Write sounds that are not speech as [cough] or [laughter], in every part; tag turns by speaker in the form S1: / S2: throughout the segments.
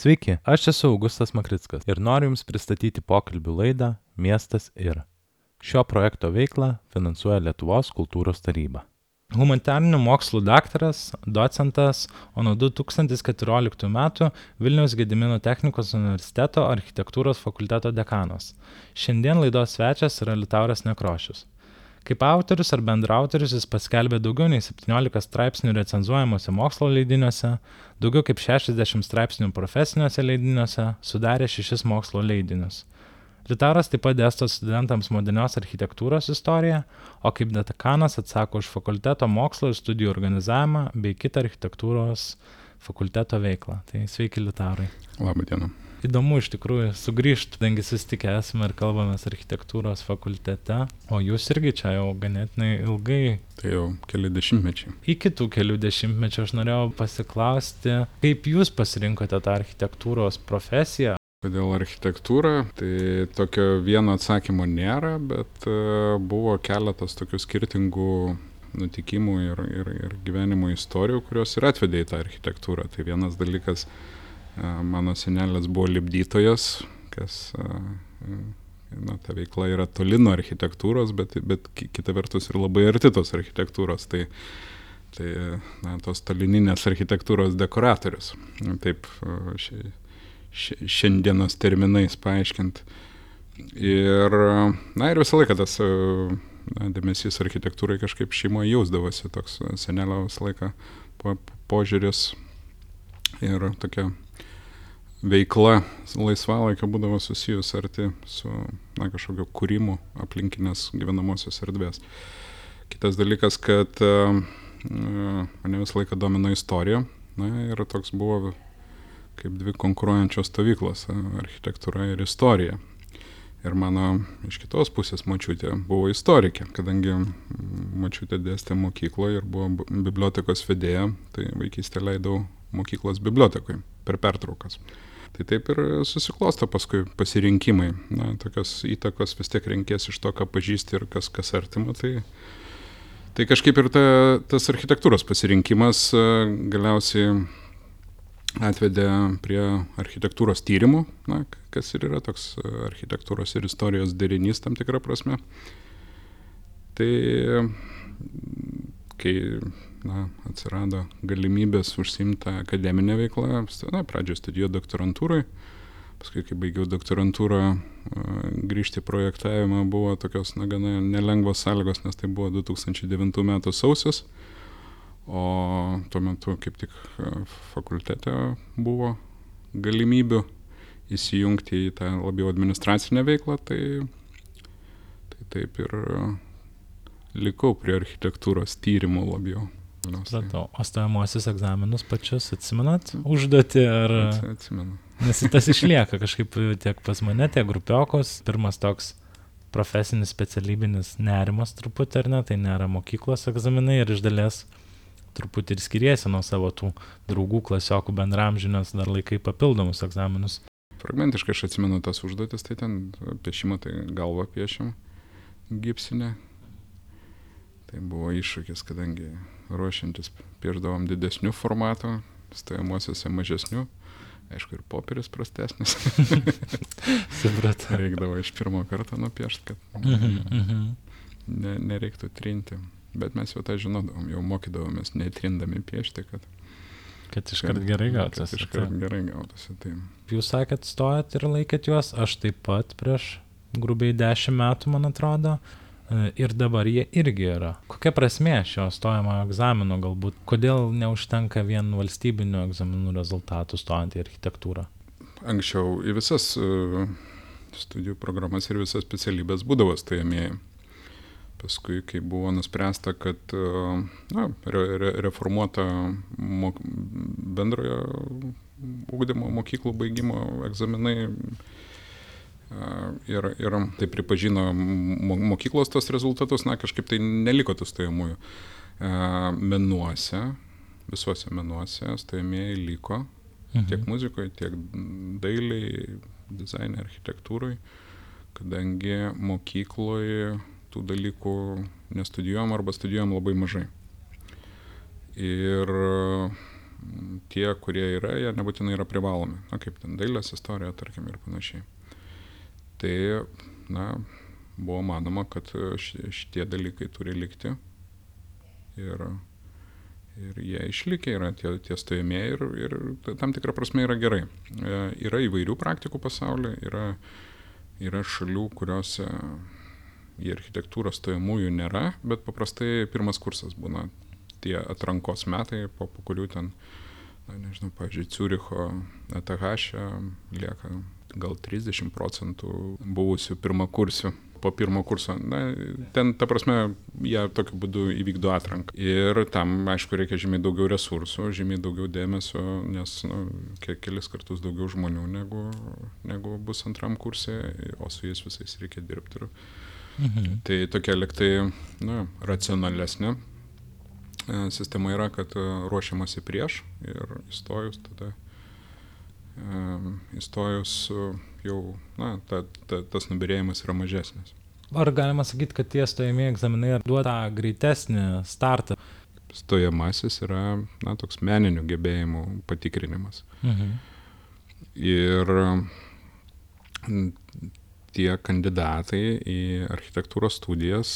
S1: Sveiki, aš esu Augustas Makrickas ir noriu Jums pristatyti pokalbių laidą Miestas ir. Šio projekto veiklą finansuoja Lietuvos kultūros taryba. Humanitarinių mokslų daktaras, docentas, o nuo 2014 metų Vilniaus Gedimino technikos universiteto architektūros fakulteto dekanas. Šiandien laidos svečias yra Litauras Nekrošius. Kaip autorius ar bendraautorius jis paskelbė daugiau nei 17 straipsnių recenzuojamuose mokslo leidiniuose, daugiau kaip 60 straipsnių profesiniuose leidiniuose, sudarė šešis mokslo leidinius. Litaras taip pat dėsto studentams modernios architektūros istoriją, o kaip detakanas atsako už fakulteto mokslo ir studijų organizavimą bei kitą architektūros fakulteto veiklą. Tai sveiki, Litarai.
S2: Labą dieną
S1: įdomu iš tikrųjų sugrįžt kadangi susitikę esame ir kalbamės architektūros fakultete o jūs irgi čia jau ganėtinai ilgai
S2: tai jau keli dešimtmečiai
S1: iki tų kelių dešimtmečių aš norėjau pasiklausti kaip jūs pasirinkote tą architektūros profesiją
S2: Kodėl architektūra? Tai tokio vieno atsakymo nėra, bet e, buvo keletas tokių skirtingų nutikimų ir, ir, ir gyvenimo istorijų, kurios ir atvedė į tą architektūrą. Tai vienas dalykas Mano senelis buvo libdytojas, kas, na, ta veikla yra toli nuo architektūros, bet, bet kita vertus ir labai arti tos architektūros. Tai, tai na, tos tolininės architektūros dekoratorius. Taip, ši, ši, šiandienos terminais paaiškint. Ir, na, ir visą laiką tas na, dėmesys architektūrai kažkaip šeimoje jausdavosi, toks senelio visą laiką po, požiūris ir tokia veikla laisvalaikio būdavo susijus arti su na, kažkokio kūrimu aplinkinės gyvenamosios erdvės. Kitas dalykas, kad uh, mane visą laiką domino istorija. Na ir toks buvo kaip dvi konkuruojančios stovyklos - architektūra ir istorija. Ir mano iš kitos pusės mačiutė buvo istorikė, kadangi mačiutė dėstė mokykloje ir buvo bibliotekos vedėja, tai vaikystę leidau mokyklos bibliotekoje per pertraukas. Tai taip ir susiklosto paskui pasirinkimai. Na, tokios įtakos vis tiek renkės iš to, ką pažįsti ir kas, kas artima. Tai, tai kažkaip ir ta, tas architektūros pasirinkimas e, galiausiai atvedė prie architektūros tyrimų, na, kas ir yra toks architektūros ir istorijos derinys tam tikrą prasme. Tai kai na, atsirado galimybės užsimti akademinę veiklą. Na, pradžioje studijuoju doktorantūrai, paskui, kai baigiau doktorantūrą, grįžti į projektavimą buvo tokios, na, gana nelengvos sąlygos, nes tai buvo 2009 metų sausis, o tuo metu kaip tik fakultete buvo galimybių įsijungti į tą labiau administracinę veiklą, tai, tai taip ir likau prie architektūros tyrimų labiau.
S1: Supratau. O stojamuosius egzaminus pačius atsimenat užduoti ar...
S2: Atsimenu.
S1: Nes tas išlieka kažkaip tiek pas mane, tiek grupiokos. Pirmas toks profesinis specialybinis nerimas truputį, ar ne, tai nėra mokyklos egzaminai ir iš dalies truputį ir skiriesi nuo savo tų draugų, klasiokų bendramžinės, dar laikai papildomus egzaminus.
S2: Fragmentiškai aš atsimenu tas užduotis, tai ten piešimą, tai galvą piešim gipsinę. Tai buvo iššūkis, kadangi ruošiantis piešdavom didesnių formatų, stojamuosiuose mažesnių. Aišku, ir popierius prastesnis. [laughs]
S1: Supratau.
S2: Reikdavo iš pirmo karto nupiešti, kad mhm, mhm. ne, nereiktų trinti. Bet mes jau tą žinodavom, jau mokydavomės netrindami piešti, kad...
S1: Kad iškart gerai gautųsi.
S2: Kad iškart gerai gautųsi, tai.
S1: Jūs sakėt, stojat ir laikėt juos, aš taip pat prieš grubiai dešimt metų, man atrodo, ir dabar jie irgi yra. Kokia prasmė šio stojamojo egzamino galbūt? Kodėl neužtenka vien valstybinių egzaminų rezultatų stojant į architektūrą?
S2: Anksčiau į visas e, studijų programas ir visas specialybės būdavo stojamieji. Paskui, kai buvo nuspręsta, kad e, na, re, re, reformuota mok, bendrojo ūkdymo mokyklų baigimo egzaminai ir, ir tai pripažino mokyklos tos rezultatus, na kažkaip tai neliko tų stojamųjų. Menuose, visuose menuose stojamieji liko, mhm. tiek muzikoje, tiek dailiai, dizainė, architektūrai, kadangi mokykloje tų dalykų nestudijuojam arba studijuojam labai mažai. Ir tie, kurie yra, jie nebūtinai yra privalomi, na kaip ten dailės istorija, tarkim, ir panašiai. Tai, na, buvo manoma, kad šitie dalykai turi likti ir, ir jie išlikę yra tie, tie stojamieji ir, ir tam tikrą prasme yra gerai. E, yra įvairių praktikų pasaulyje, yra, yra šalių, kuriuose į architektūrą stojamųjų nėra, bet paprastai pirmas kursas būna tie atrankos metai, po, po kurių ten, na, nežinau, pavyzdžiui, Ciuricho ETH lieka gal 30 procentų buvusių pirmakursių po pirmo kurso. Na, ten, ta prasme, jie tokiu būdu įvykdo atranką. Ir tam, aišku, reikia žymiai daugiau resursų, žymiai daugiau dėmesio, nes nu, kiek kelis kartus daugiau žmonių negu, negu bus antram kursė, o su jais visais reikia dirbti. Ir, mhm. Tai tokia liktai, na, racionalesnė E, sistema yra, kad e, ruošiamasi prieš ir įstojus tada, įstojus jau, na, ta, ta, tas nubirėjimas yra mažesnis.
S1: Ar galima sakyti, kad tie stojamieji egzaminai duoda greitesnį startą?
S2: Stojamasis yra, na, toks meninių gebėjimų patikrinimas. Mhm. Ir tie kandidatai į architektūros studijas,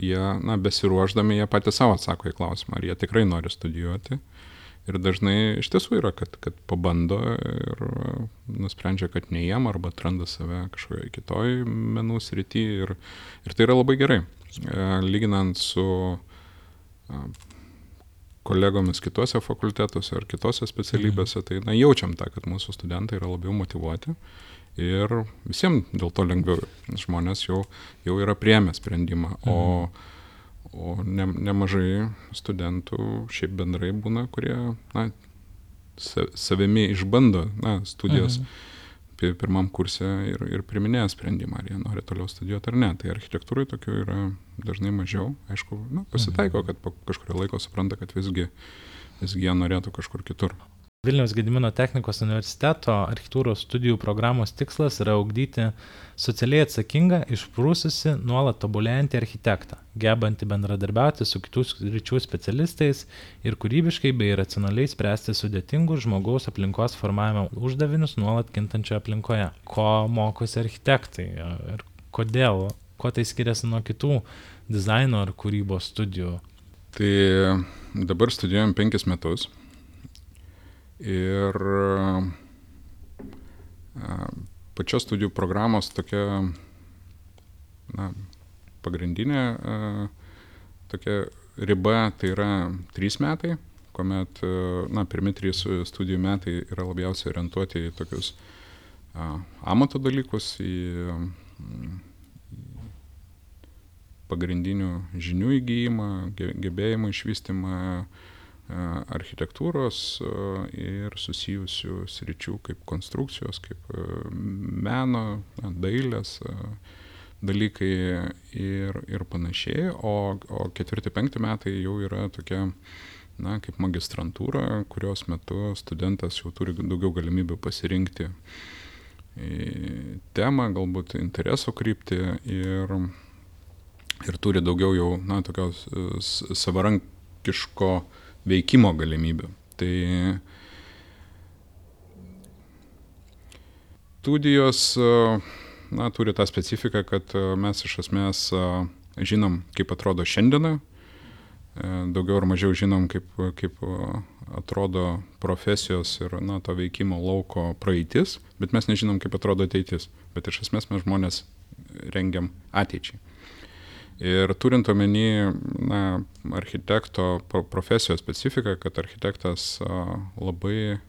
S2: jie, na, besiruoždami, jie patys savo atsako į klausimą, ar jie tikrai nori studijuoti. Ir dažnai iš tiesų yra, kad, kad pabando ir nusprendžia, kad ne jiem, arba atranda save kažkoje kitoj menų srity. Ir, ir tai yra labai gerai. E, lyginant su kolegomis kitose fakultetuose ar kitose specialybėse, mhm. tai na, jaučiam tą, kad mūsų studentai yra labiau motivuoti. Ir visiems dėl to lengviau. Žmonės jau, jau yra priemę sprendimą, o, mhm. O ne, nemažai studentų šiaip bendrai būna, kurie na, savimi išbando na, studijos. Mhm pirmam kurse ir, ir priminėja sprendimą, ar jie nori toliau studijuoti ar ne. Tai architektūrai tokių yra dažnai mažiau. Aišku, nu, pasitaiko, kad po kažkurio laiko supranta, kad visgi, visgi jie norėtų kažkur kitur.
S1: Vilniaus Gedimino technikos universiteto architektūros studijų programos tikslas yra ugdyti socialiai atsakingą, išprūsusi, nuolat tobulėjantį architektą, gebantį bendradarbiauti su kitų ryčių specialistais ir kūrybiškai bei racionaliai spręsti sudėtingus žmogaus aplinkos formavimo uždavinius nuolat kintančioje aplinkoje. Ko mokosi architektai ir kodėl, kuo tai skiriasi nuo kitų dizaino ar kūrybos studijų?
S2: Tai dabar studijuojam penkis metus Ir pačios studijų programos tokia na, pagrindinė tokia riba tai yra trys metai, kuomet na, pirmi trys studijų metai yra labiausiai orientuoti į tokius amato dalykus, į pagrindinių žinių įgyjimą, gebėjimų išvystimą, architektūros ir susijusių sričių kaip konstrukcijos, kaip meno, dailės dalykai ir, ir panašiai, o, o ketvirti, penkti metai jau yra tokia, na, kaip magistrantūra, kurios metu studentas jau turi daugiau galimybių pasirinkti temą, galbūt intereso krypti ir, ir turi daugiau jau, na, tokios savarankiško uh, veikimo galimybių. Tai studijos na, turi tą specifiką, kad mes iš esmės žinom, kaip atrodo šiandiena, daugiau ar mažiau žinom, kaip, kaip atrodo profesijos ir na, to veikimo lauko praeitis, bet mes nežinom, kaip atrodo ateitis. Bet iš esmės mes žmonės rengiam ateičiai. Ir turint omeny na, architekto profesijos specifiką, kad architektas labai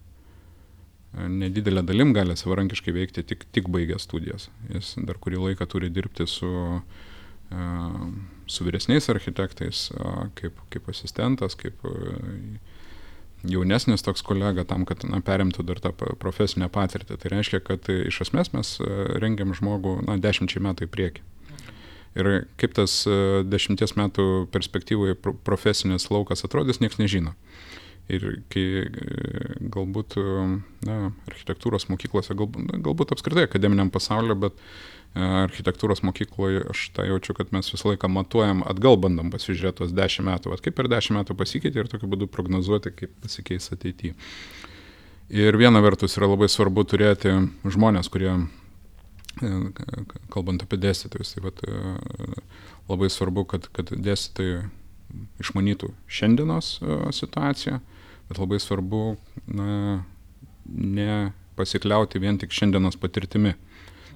S2: nedidelę dalim gali savarankiškai veikti tik, tik baigęs studijas. Jis dar kurį laiką turi dirbti su, su vyresniais architektais, kaip, kaip asistentas, kaip jaunesnis toks kolega tam, kad na, perimtų dar tą profesinę patirtį. Tai reiškia, kad iš esmės mes rengiam žmogų na, dešimčiai metų į priekį. Ir kaip tas e, dešimties metų perspektyvoje profesinis laukas atrodys, niekas nežino. Ir kai e, galbūt, e, na, architektūros mokyklose, galbūt, galbūt apskritai akademiniam pasauliu, bet architektūros mokykloje aš tą jaučiu, kad mes visą laiką matuojam, atgal bandom pasižiūrėti tos dešimt metų, vat kaip per dešimt metų pasikeitė ir tokiu būdu prognozuoti, kaip pasikeis ateityje. Ir viena vertus yra labai svarbu turėti žmonės, kurie, kalbant apie dėstytojus, tai vat, e, labai svarbu, kad, kad dėstytojai išmanytų šiandienos e, situaciją, bet labai svarbu na, ne pasikliauti vien tik šiandienos patirtimi.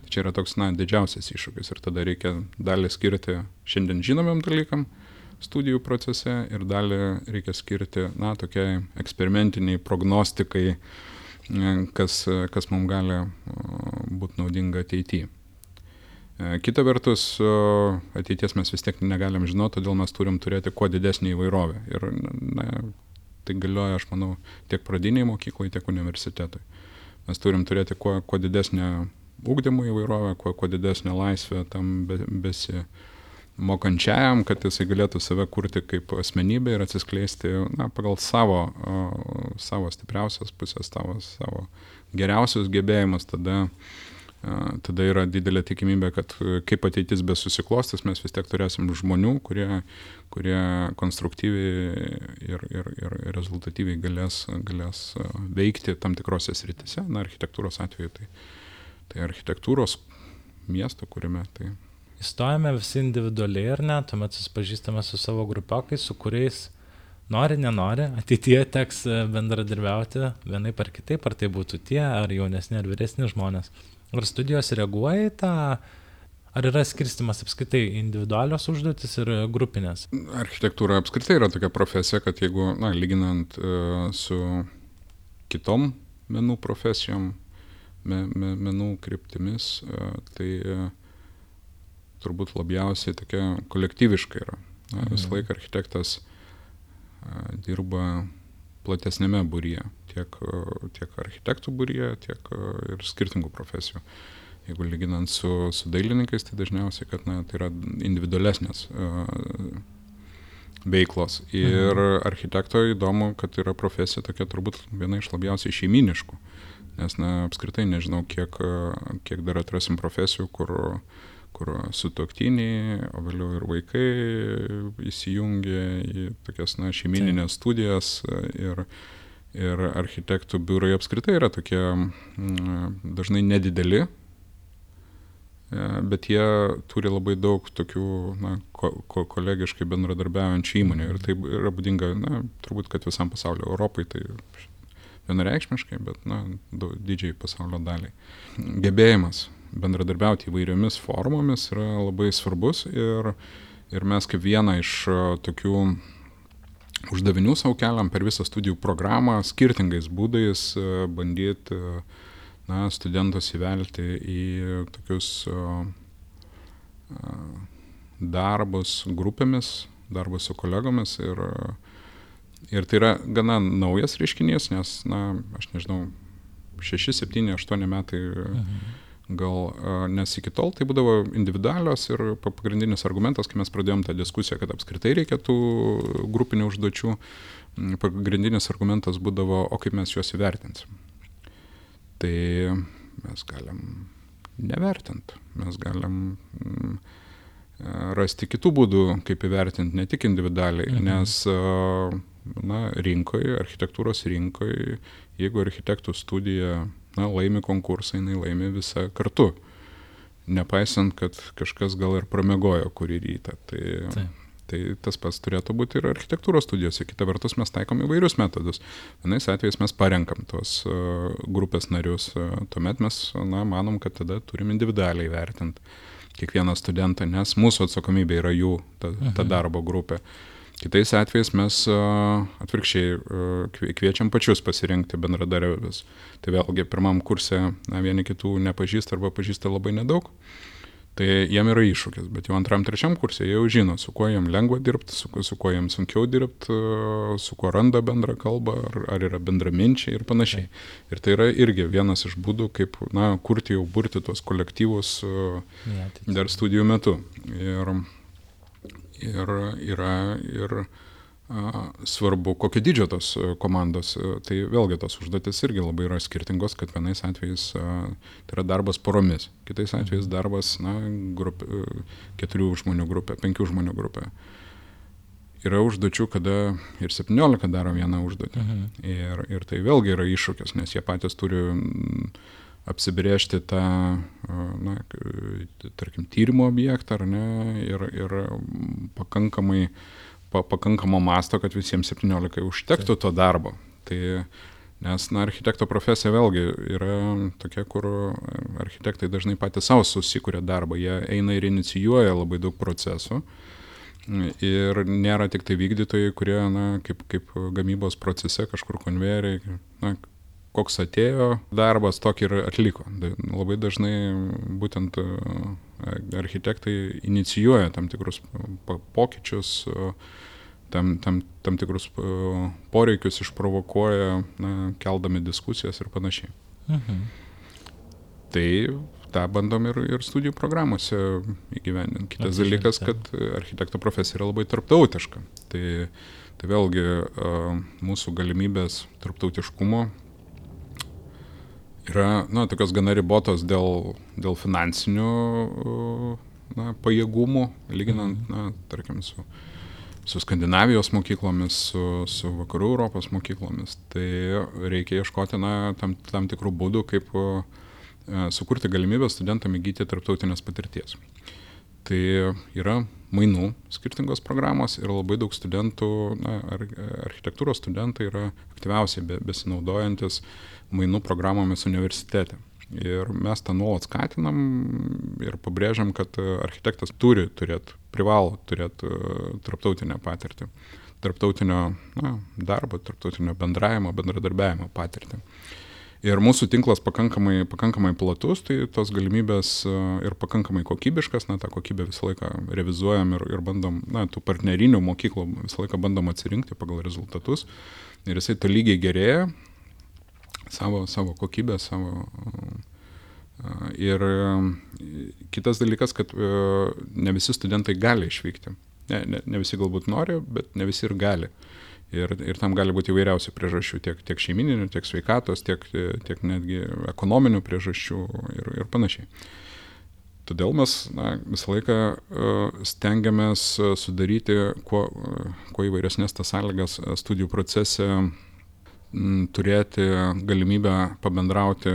S2: Tai čia yra toks, na, didžiausias iššūkis ir tada reikia dalį skirti šiandien žinomiem dalykam studijų procese ir dalį reikia skirti, na, tokiai eksperimentiniai prognostikai, e, kas, kas mums gali būti naudinga ateityje. Kita vertus, ateities mes vis tiek negalim žinoti, todėl mes turim turėti kuo didesnį įvairovę. Ir na, tai galioja, aš manau, tiek pradiniai mokyklai, tiek universitetui. Mes turim turėti kuo, kuo didesnę ūkdymo įvairovę, kuo, kuo didesnę laisvę tam be, besimokančiajam, kad jisai galėtų save kurti kaip asmenybę ir atsiskleisti na, pagal savo, savo stipriausias pusės, savo, savo geriausius gebėjimus, tada, tada yra didelė tikimybė, kad kaip ateitis besusiklostys, mes vis tiek turėsim žmonių, kurie, kurie konstruktyviai ir, ir, ir rezultatyviai galės, galės veikti tam tikrose sritise, na, architektūros atveju. Tai, tai architektūros miesto kūrime. Tai...
S1: Įstojame visi individualiai ar ne, tuomet susipažįstame su savo grupiokai, su kuriais nori, nenori, ateityje teks e, bendradarbiauti vienai par kitaip, ar tai būtų tie, ar jaunesni, ar vyresni žmonės. Ar studijos reaguoja į tą, ar yra skirstimas apskritai individualios užduotis ir grupinės?
S2: Architektūra apskritai yra tokia profesija, kad jeigu, na, lyginant uh, su kitom menų profesijom, me, me, menų kryptimis, e, tai e, turbūt labiausiai tokia kolektyviška yra. Na, visą mhm. laiką architektas dirba platesnėme būryje, tiek, tiek architektų būryje, tiek ir skirtingų profesijų. Jeigu lyginant su, su dailininkais, tai dažniausiai, kad na, tai yra individualesnės uh, veiklos. Ir mhm. architekto įdomu, kad yra profesija tokia turbūt viena iš labiausiai šeiminiškų. Uh, nes na apskritai nežinau kiek kiek dar atrasim profesijų kur kur sutuoktiniai o vėliau ir vaikai įsijungia į tokias na šeimynines studijas ir ir architektų biurai apskritai yra tokie dažnai nedideli bet jie turi labai daug tokių na ko ko kolegiškai bendradarbiaujančių įmonių ir tai yra būdinga na turbūt kad visam pasauliui europai tai vienareikšmiškai, bet, na, didžiai pasaulio daliai. Gebėjimas bendradarbiauti įvairiomis formomis yra labai svarbus ir, ir mes kaip vieną iš tokių uždavinių savo keliam per visą studijų programą skirtingais būdais bandyti na, studentus įvelti į tokius darbus grupėmis, darbus su kolegomis ir Ir tai yra gana naujas reiškinys, nes, na, aš nežinau, 6, 7, 8 metai mhm. Gal, nes iki tol tai būdavo individualios ir pagrindinis argumentas, kai mes pradėjom tą diskusiją, kad apskritai reikėtų grupinių užduočių, pagrindinis argumentas būdavo, o kaip mes juos įvertinsim. Tai mes galim nevertinti, mes galim rasti kitų būdų, kaip įvertinti, ne tik individualiai, mhm. nes na, rinkoje, architektūros rinkoje, jeigu architektų studija na, laimi konkursą, jinai laimi visą kartu. Nepaisant, kad kažkas gal ir pramegojo kurį rytą. Tai, Taip. tai tas pats turėtų būti ir architektūros studijose. Kita vertus, mes taikom įvairius metodus. Vienais atvejais mes parenkam tos uh, grupės narius, uh, tuomet mes na, manom, kad tada turim individualiai vertinti kiekvieną studentą, nes mūsų atsakomybė yra jų ta, ta mhm. darbo grupė. Uh, Kitais atvejais mes atvirkščiai kviečiam pačius pasirinkti bendradarbiavimus. Tai vėlgi pirmam kurse na, vieni kitų nepažįsta arba pažįsta labai nedaug. Tai jiem yra iššūkis, bet jau antram, trečiam kursė jie jau žino, su kuo jiem lengva dirbti, su, su kuo jiem sunkiau dirbti, su kuo randa bendrą kalbą, ar, ar yra bendraminčiai ir panašiai. Ir tai yra irgi vienas iš būdų, kaip na, kurti jau burti tuos kolektyvus dar studijų metu. Ir ir yra ir svarbu, kokio dydžio tos komandos. Tai vėlgi tos užduotis irgi labai yra skirtingos, kad vienais atvejais tai yra darbas poromis, kitais atvejais darbas, na, grupė, keturių žmonių grupė, penkių žmonių grupė. Yra užduočių, kada ir 17 daro vieną užduotį. Mhm. Ir, ir tai vėlgi yra iššūkis, nes jie patys turi apsibriežti tą, na, tarkim, tyrimo objektą, ar ne, ir, ir pakankamai pa, pakankamo masto, kad visiems 17 užtektų to darbo. Tai, nes, na, architekto profesija vėlgi yra tokia, kur architektai dažnai patys savo susikūrė darbą, jie eina ir inicijuoja labai daug procesų. Ir nėra tik tai vykdytojai, kurie, na, kaip, kaip gamybos procese kažkur konvejeriai, na, koks atėjo darbas, tokį ir atliko. Labai dažnai būtent architektai inicijuoja tam tikrus pokyčius, tam, tam, tam tikrus poreikius išprovokuoja, na, keldami diskusijas ir panašiai. Mhm. Tai tą bandom ir, ir studijų programuose įgyvendinti. Kitas Atsižinti. dalykas, kad architekto profesija yra labai tarptautiška. Tai, tai vėlgi mūsų galimybės tarptautiškumo yra na, tokios gana ribotos dėl, dėl finansinių na, pajėgumų, lyginant, mhm. na, tarkim, su, su Skandinavijos mokyklomis, su, su Vakarų Europos mokyklomis. Tai reikia ieškoti na, tam, tam tikrų būdų, kaip uh, sukurti galimybę studentam įgyti tarptautinės patirties. Tai yra mainų skirtingos programos ir labai daug studentų, na, ar, architektūros studentai yra aktyviausiai be, besinaudojantis uh, mainų programomis universitete. Ir mes tą nuolat skatinam ir pabrėžiam, kad architektas turi turėti, privalo turėti e, tarptautinę patirtį, tarptautinio na, darbo, tarptautinio bendravimo, bendradarbiavimo patirtį. Ir mūsų tinklas pakankamai, pakankamai platus, tai tos galimybės e, ir pakankamai kokybiškas, na, tą kokybę visą laiką revizuojam ir, ir bandom, na, tų partnerinių mokyklų visą laiką bandom atsirinkti pagal rezultatus. Ir jisai to lygiai gerėja, savo, savo kokybę, savo. Ir kitas dalykas, kad ne visi studentai gali išvykti. Ne, ne, ne visi galbūt nori, bet ne visi ir gali. Ir, ir tam gali būti įvairiausių priežasčių, tiek, tiek šeimininių, tiek sveikatos, tiek, tiek netgi ekonominių priežasčių ir, ir panašiai. Todėl mes na, visą laiką uh, stengiamės sudaryti kuo, kuo įvairesnės tas sąlygas studijų procese turėti galimybę pabendrauti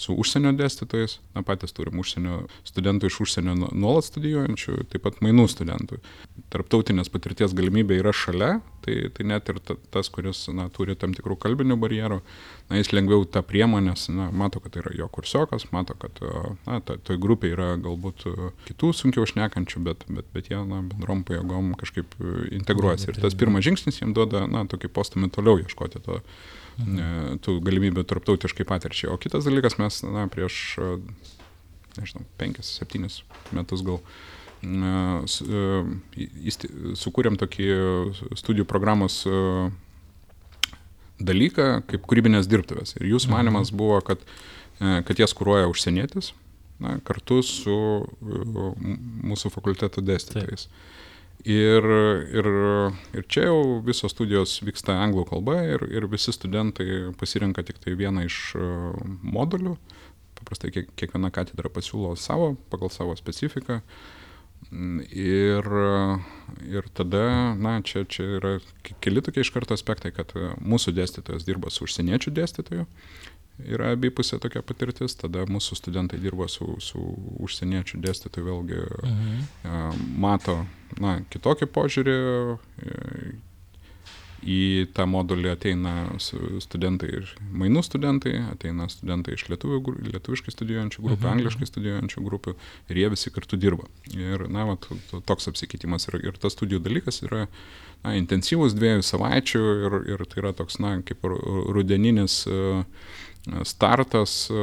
S2: su užsienio dėstytojais, na patys turim užsienio studentų iš užsienio nu, nuolat studijuojančių, taip pat mainų studentų. Tarptautinės patirties galimybė yra šalia, tai, tai net ir ta, tas, kuris na, turi tam tikrų kalbinių barjerų, na, jis lengviau tą priemonę, na, mato, kad tai yra jo kursiokas, mato, kad na, ta, toj grupėje yra galbūt kitų sunkiau šnekančių, bet, bet, bet jie na, bendrom pajėgom kažkaip integruojasi. Ir tas pirmas žingsnis jiems duoda na, tokį postumį toliau ieškoti to mhm. tų galimybių tarptautiškai patirčiai. O kitas dalykas, mes na, prieš, nežinau, penkis, septynis metus gal sukūrėm tokį studijų programos dalyką kaip kūrybinės dirbtuvės. Ir jūsų mhm. manimas buvo, kad, kad jas kūruoja užsienietis na, kartu su mūsų fakulteto dėstytojais. Taip. Ir, ir, ir čia jau visos studijos vyksta anglų kalba ir, ir visi studentai pasirenka tik tai vieną iš e, modulių. Paprastai kiek, kiekviena katedra pasiūlo savo, pagal savo specifiką. Ir, ir tada, na, čia, čia yra keli tokie iš karto aspektai, kad mūsų dėstytojas dirba su užsieniečių dėstytoju yra abipusė tokia patirtis, tada mūsų studentai dirba su, su užsieniečių dėstytoju, vėlgi mhm. mato na, kitokį požiūrį, į tą modulį ateina studentai ir mainų studentai, ateina studentai iš lietuvių, lietuviškai studijuojančių grupių, mhm. angliškai studijuojančių grupių ir jie visi kartu dirba. Ir, na, va, toks apsikeitimas ir, ir tas studijų dalykas yra na, intensyvus dviejų savaičių ir, ir tai yra toks, na, kaip rudeninis uh, startas e,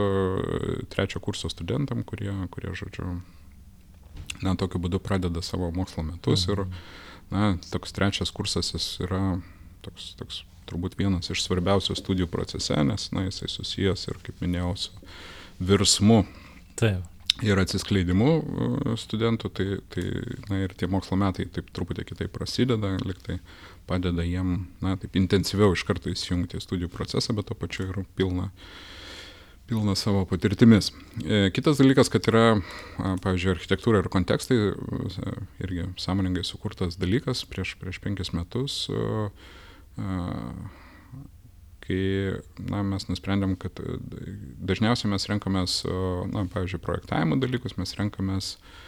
S2: trečio kurso studentam, kurie, kurie žodžiu, na, tokiu būdu pradeda savo mokslo metus mhm. ir, na, toks trečias kursas jis yra toks, toks turbūt vienas iš svarbiausių studijų procese, nes, na, jisai susijęs ir, kaip minėjau, su virsmu.
S1: Taip.
S2: ir atsiskleidimu studentų, tai, tai na, ir tie mokslo metai taip truputį kitaip prasideda, liktai padeda jiem, na, taip intensyviau iš karto įsijungti į studijų procesą, bet to pačiu ir pilna, pilna savo patirtimis. E, kitas dalykas, kad yra, pavyzdžiui, architektūra ir kontekstai, irgi sąmoningai sukurtas dalykas prieš, prieš penkis metus kai na, mes nusprendėm, kad e, dažniausiai mes renkamės, na, pavyzdžiui, projektavimo dalykus, mes renkamės e,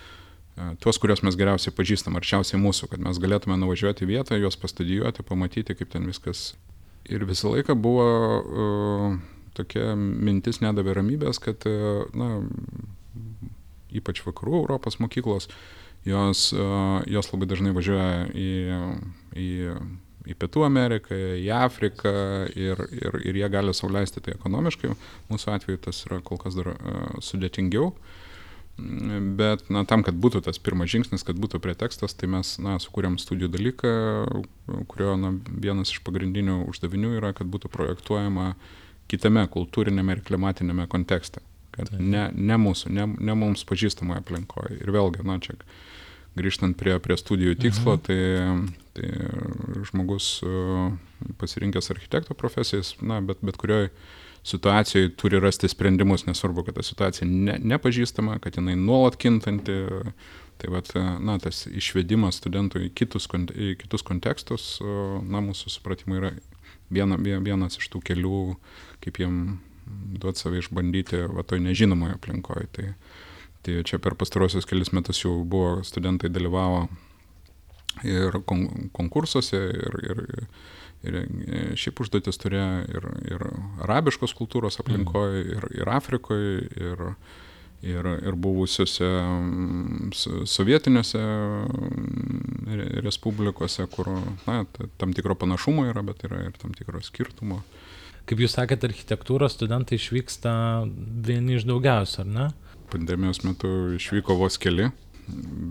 S2: tuos, kuriuos mes geriausiai pažįstam, arčiausiai mūsų, kad mes galėtume nuvažiuoti vietą, juos pastudijuoti, pamatyti, kaip ten viskas. Ir visą laiką buvo uh, tokia mintis nedavė ramybės, kad, uh, na, ypač vakarų Europos mokyklos, jos, uh, jos labai dažnai važiuoja į, į į Pietų Ameriką, į Afriką ir, ir, ir jie gali sauliaisti tai ekonomiškai. Mūsų atveju tas yra kol kas dar uh, sudėtingiau. Bet na, tam, kad būtų tas pirmas žingsnis, kad būtų pretekstas, tai mes na, sukūrėm studijų dalyką, kurio na, vienas iš pagrindinių uždavinių yra, kad būtų projektuojama kitame kultūrinėme ir klimatinėme kontekste. Kad ne, ne mūsų, ne, ne mums pažįstamoje aplinkoje. Ir vėlgi, na, čia grįžtant prie, prie studijų tikslo, mhm. tai, tai žmogus e, pasirinkęs architekto profesijas, na, bet, bet kurioje situacijoje turi rasti sprendimus, nesvarbu, kad ta situacija ne, nepažįstama, kad jinai nuolat kintanti. Tai vat, na, tas išvedimas studentų į kitus, į kitus kontekstus, na, mūsų supratimu yra viena, vienas iš tų kelių, kaip jiem duoti save išbandyti va toj nežinomoje aplinkoje. Tai, Tai čia per pastarosius kelius metus jau buvo studentai dalyvavo ir kon konkursuose, ir, ir, ir šiaip užduotis turėjo ir, ir arabiškos kultūros aplinkoje, mm. ir, ir Afrikoje, ir, ir, ir buvusiuose sovietiniuose respublikose, kur na, tam tikro panašumo yra, bet yra ir tam tikro skirtumo.
S1: Kaip jūs sakėte, architektūros studentai išvyksta vieni iš daugiausia, ar ne?
S2: pandemijos metu išvyko vos keli,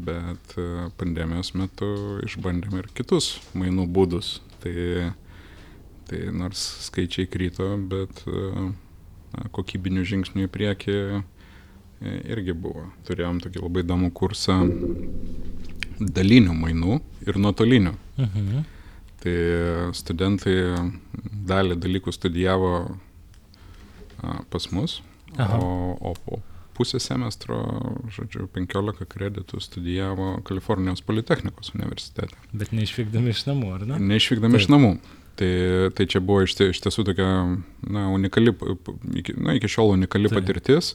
S2: bet e, pandemijos metu išbandėm ir kitus mainų būdus. Tai, tai nors skaičiai kryto, bet na, kokybinių žingsnių į priekį e, irgi buvo. Turėjom tokį labai įdomų kursą dalinių mainų ir nuotolinių. Mhm. Tai studentai dalį dalykų studijavo pas mus, Aha. o, o po pusę semestro, žodžiu, 15 kreditų studijavo Kalifornijos Politechnikos universitete.
S1: Bet neišvykdami iš namų, ar ne?
S2: Neišvykdami Taip. iš namų. Tai, tai čia buvo iš, iš tiesų tokia, na, unikali, iki, na, iki šiol unikali Taip. patirtis.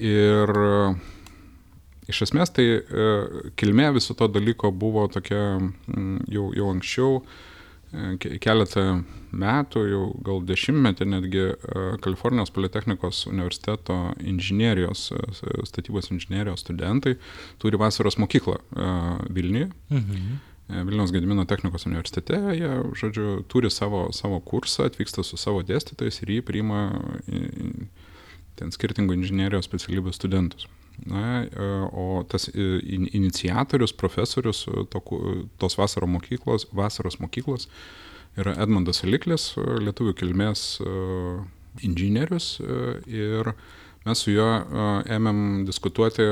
S2: Ir iš esmės tai e, kilmė viso to dalyko buvo tokia jau, jau anksčiau keletą metų, jau gal dešimtmetį netgi e, Kalifornijos Politechnikos universiteto inžinierijos, e, statybos inžinierijos studentai turi vasaros mokyklą e, Vilniuje. Mhm. Vilniaus Gedimino technikos universitete, jie, žodžiu, turi savo, savo kursą, atvyksta su savo dėstytojais ir jį priima ten skirtingų inžinierijos specialybių studentus. Na, o tas iniciatorius, profesorius to, tos vasaro mokyklos, vasaros mokyklos yra Edmundas Aliklis, lietuvių kilmės inžinierius ir mes su juo ėmėm diskutuoti,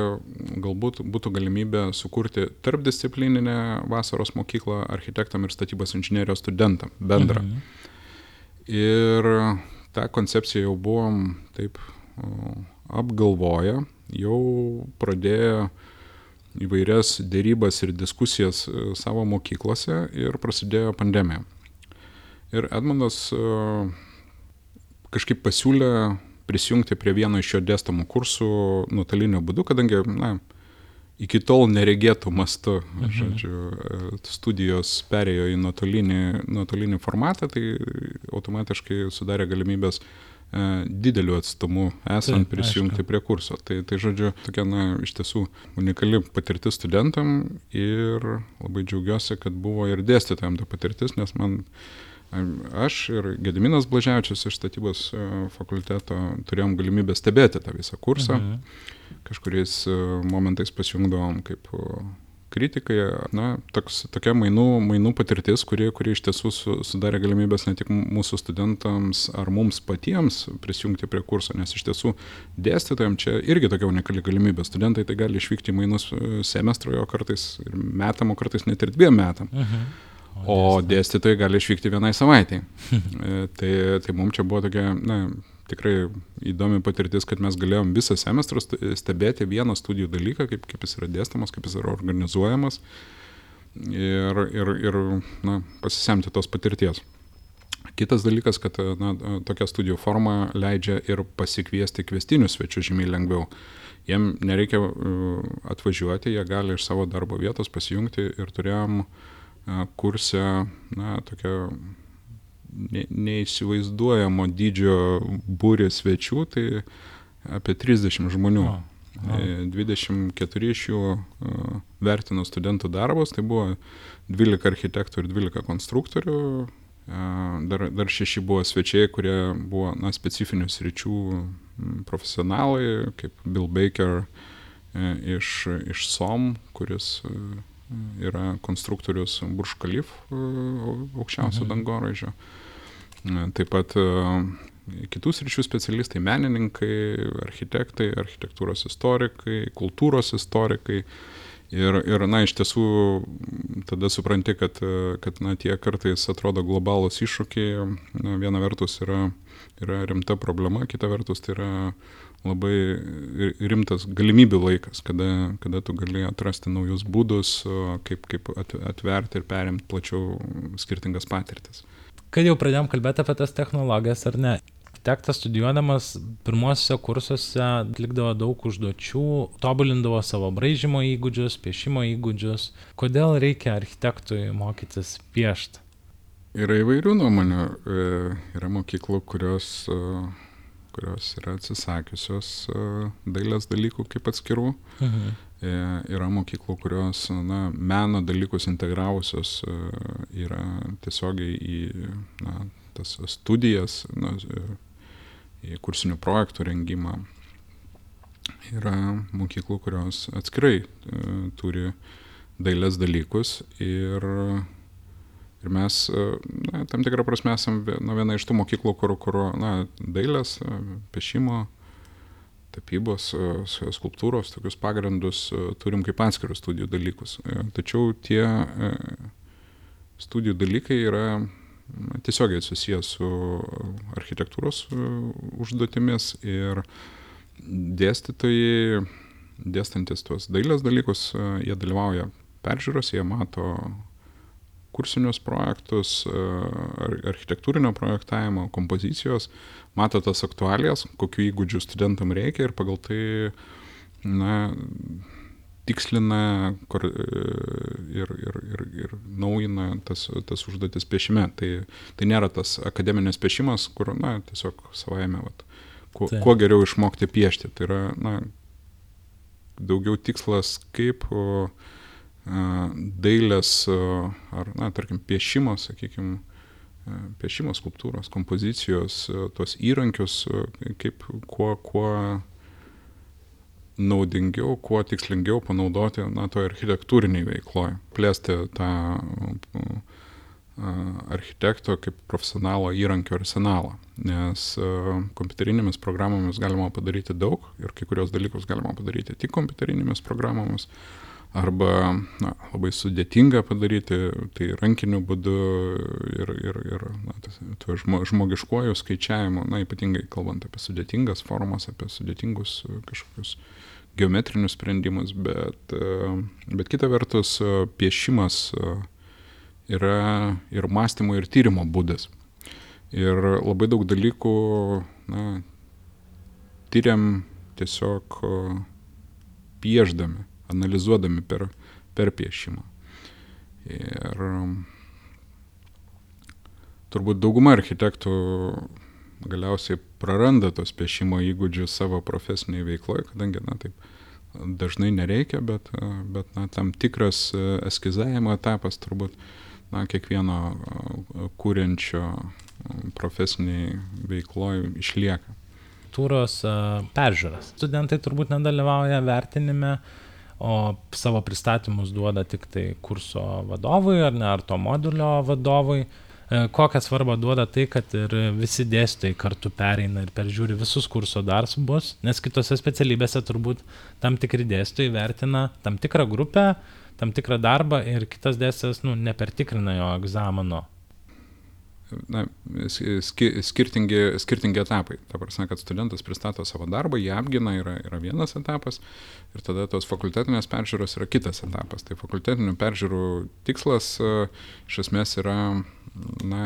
S2: galbūt būtų galimybė sukurti tarpdisciplininę vasaros mokyklą architektam ir statybos inžinierijos studentam bendrą. Mhm. Ir tą koncepciją jau buvom taip apgalvoję jau pradėjo įvairias dėrybas ir diskusijas e, savo mokyklose ir prasidėjo pandemija. Ir Edmundas e, kažkaip pasiūlė prisijungti prie vieno iš jo dėstomų kursų nuotolinio būdu, kadangi, na, iki tol neregėtų mastu, mhm. žodžiu, e, studijos perėjo į nuotolinį, nuotolinį formatą, tai automatiškai sudarė galimybės dideliu atstumu esant Taip, prisijungti aišku. prie kurso. Tai, tai žodžiu, tokia, na, iš tiesų unikali patirtis studentam ir labai džiaugiuosi, kad buvo ir dėstytojams ta patirtis, nes man aš ir Gediminas Blažiavičius iš statybos e, fakulteto turėjom galimybę stebėti tą visą kursą. Mhm. Kažkuriais e, momentais pasijungdavom kaip kritikai, na, toks, tokia mainų, mainų patirtis, kuri, kuri iš tiesų su, sudarė galimybės ne tik mūsų studentams ar mums patiems prisijungti prie kurso, nes iš tiesų dėstytojams čia irgi tokia unikali galimybė. Studentai tai gali išvykti į mainus e, semestro, jo kartais ir metam, o kartais net ir dviem metam. Mhm. O dėstytojai gali išvykti vienai savaitai. [laughs] E, tai, tai mums čia buvo tokia, na, tikrai įdomi patirtis, kad mes galėjom visą semestrą stebėti vieną studijų dalyką, kaip, kaip jis yra dėstamas, kaip jis yra organizuojamas ir, ir, ir na, pasisemti tos patirties. Kitas dalykas, kad na, tokia studijų forma leidžia ir pasikviesti kvestinius svečius žymiai lengviau. Jiem nereikia atvažiuoti, jie gali iš savo darbo vietos pasijungti ir turėjom kursę, na, tokią ne, neįsivaizduojamo dydžio būrį svečių, tai apie 30 žmonių. O, o. 24 iš jų uh, vertino studentų darbus, tai buvo 12 architektų ir 12 konstruktorių. Uh, dar, dar šeši buvo svečiai, kurie buvo na, specifinių sričių profesionalai, kaip Bill Baker uh, iš, iš SOM, kuris yra konstruktorius Burš Kalif aukščiausio mhm. dangoraižio. Taip pat kitus ryšių specialistai, menininkai, architektai, architektūros istorikai, kultūros istorikai. Ir, ir na, iš tiesų tada supranti, kad, kad na, tie kartais atrodo globalūs iššūkiai, na, viena vertus yra, yra rimta problema, kita vertus tai yra labai rimtas galimybių laikas, kada, kada tu gali atrasti naujus būdus, kaip, kaip atverti ir perimti plačiau skirtingas patirtis
S1: kad jau pradėjom kalbėti apie tas technologijas ar ne. Architektas studijuodamas pirmosiuose kursuose atlikdavo daug užduočių, tobulindavo savo braižymo įgūdžius, piešimo įgūdžius. Kodėl reikia architektui mokytis piešti?
S2: Yra įvairių nuomonių. E, yra mokyklų, kurios, e, kurios yra atsisakiusios e, dailės dalykų kaip atskirų. Mhm. Yra mokyklų, kurios na, meno dalykus integravusios yra tiesiogiai į na, tas studijas, na, į kursinių projektų rengimą. Yra mokyklų, kurios atskirai e, turi dailės dalykus ir, ir mes, na, tam tikrą prasme, esame na, viena iš tų mokyklų, kur, kur na, dailės, pešimo, tapybos, e, skulptūros, tokius pagrindus e, turim kaip atskirus studijų dalykus. E, tačiau tie studijų dalykai yra tiesiogiai susijęs su architektūros užduotimis ir dėstytojai, dėstantis tuos dailės dalykus, jie dalyvauja peržiūros, jie mato kursinius projektus, architektūrinio projektavimo, kompozicijos, mato tas aktualijas, kokiu įgūdžiu studentam reikia ir pagal tai, na, tikslina kur, ir, ir, ir, ir naujina tas, tas užduotis piešime. Tai, tai nėra tas akademinis piešimas, kur, na, tiesiog savaime, vat, kuo, tai. kuo geriau išmokti piešti. Tai yra, na, daugiau tikslas, kaip o, dailės ar, na, tarkim, piešimas, sakykime, piešimo skulptūros, kompozicijos, tos įrankius, kaip kuo, kuo naudingiau, kuo tikslingiau panaudoti, na, to architektūriniai veikloje. Plėsti tą architekto kaip profesionalo įrankio arsenalą, nes kompiuterinėmis programomis galima padaryti daug ir kai kurios dalykus galima padaryti tik kompiuterinėmis programomis, arba na, labai sudėtinga padaryti, tai rankiniu būdu ir, ir, ir na, tas, tuo žmogiškuoju skaičiavimu, na, ypatingai kalbant apie sudėtingas formas, apie sudėtingus kažkokius geometrinius sprendimus, bet, bet kita vertus piešimas yra ir mąstymo, ir tyrimo būdas. Ir labai daug dalykų, na, tyriam tiesiog pieždami analizuodami per, per piešimą. Ir turbūt dauguma architektų galiausiai praranda tos piešimo įgūdžius savo profesiniai veikloje, kadangi, na, taip dažnai nereikia, bet, bet na, tam tikras eskizavimo etapas turbūt, na, kiekvieno kūrenčio profesiniai veikloje išlieka.
S1: Tūros peržiūras. Studentai turbūt nedalyvauja vertinime, o savo pristatymus duoda tik tai kurso vadovui ar ne, ar to modulio vadovui. E, kokią svarbą duoda tai, kad ir visi dėstytojai kartu pereina ir peržiūri visus kurso darbus, nes kitose specialybėse turbūt tam tikri dėstytojai vertina tam tikrą grupę, tam tikrą darbą ir kitas dėstytojas nu, nepertikrina jo egzamino
S2: na, skirtingi, skirtingi etapai. Ta prasme, kad studentas pristato savo darbą, jį apgina yra, yra vienas etapas ir tada tos fakultetinės peržiūros yra kitas etapas. Tai fakultetinių peržiūrų tikslas iš esmės yra, na,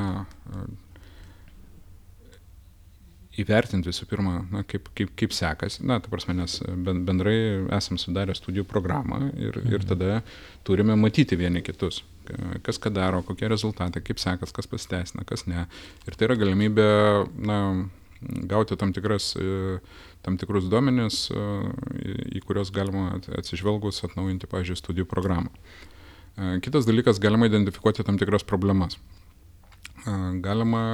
S2: įvertinti visų pirma, na, kaip, kaip, kaip sekasi, na, ta prasme, nes bendrai esam sudarę studijų programą ir, mhm. ir tada turime matyti vieni kitus, kas ką daro, kokie rezultatai, kaip sekas, kas pasiteisina, kas ne. Ir tai yra galimybė, na, gauti tam, tikras, tam tikrus duomenis, į kuriuos galima atsižvelgus atnaujinti, pavyzdžiui, studijų programą. Kitas dalykas, galima identifikuoti tam tikras problemas. Galima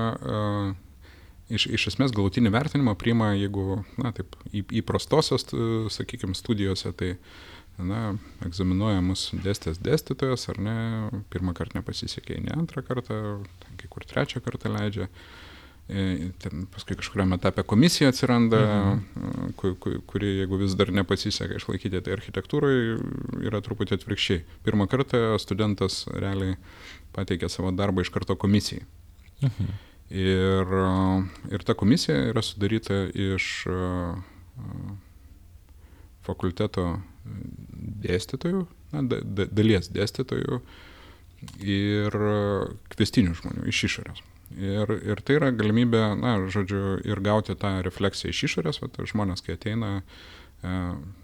S2: iš, iš esmės galutinį vertinimą priima, jeigu, na, taip, įprastosios, sakykime, studijose, tai, na, egzaminuoja mus dėstęs dėstytojas, ar ne, pirmą kartą nepasisekė, ne antrą kartą, ten kai kur trečią kartą leidžia. E, ten paskui kažkuriam etapė komisija atsiranda, mhm. kuri, kuri, jeigu vis dar nepasiseka išlaikyti, tai architektūrai yra truputį atvirkščiai. Pirmą kartą studentas realiai pateikė savo darbą iš karto komisijai. Mhm. Ir, ir ta komisija yra sudaryta iš fakulteto dėstytojų, na, da, dalies dėstytojų ir kvestinių žmonių iš išorės. Ir, ir tai yra galimybė, na, žodžiu, ir gauti tą refleksiją iš išorės, va, žmonės, kai ateina, e,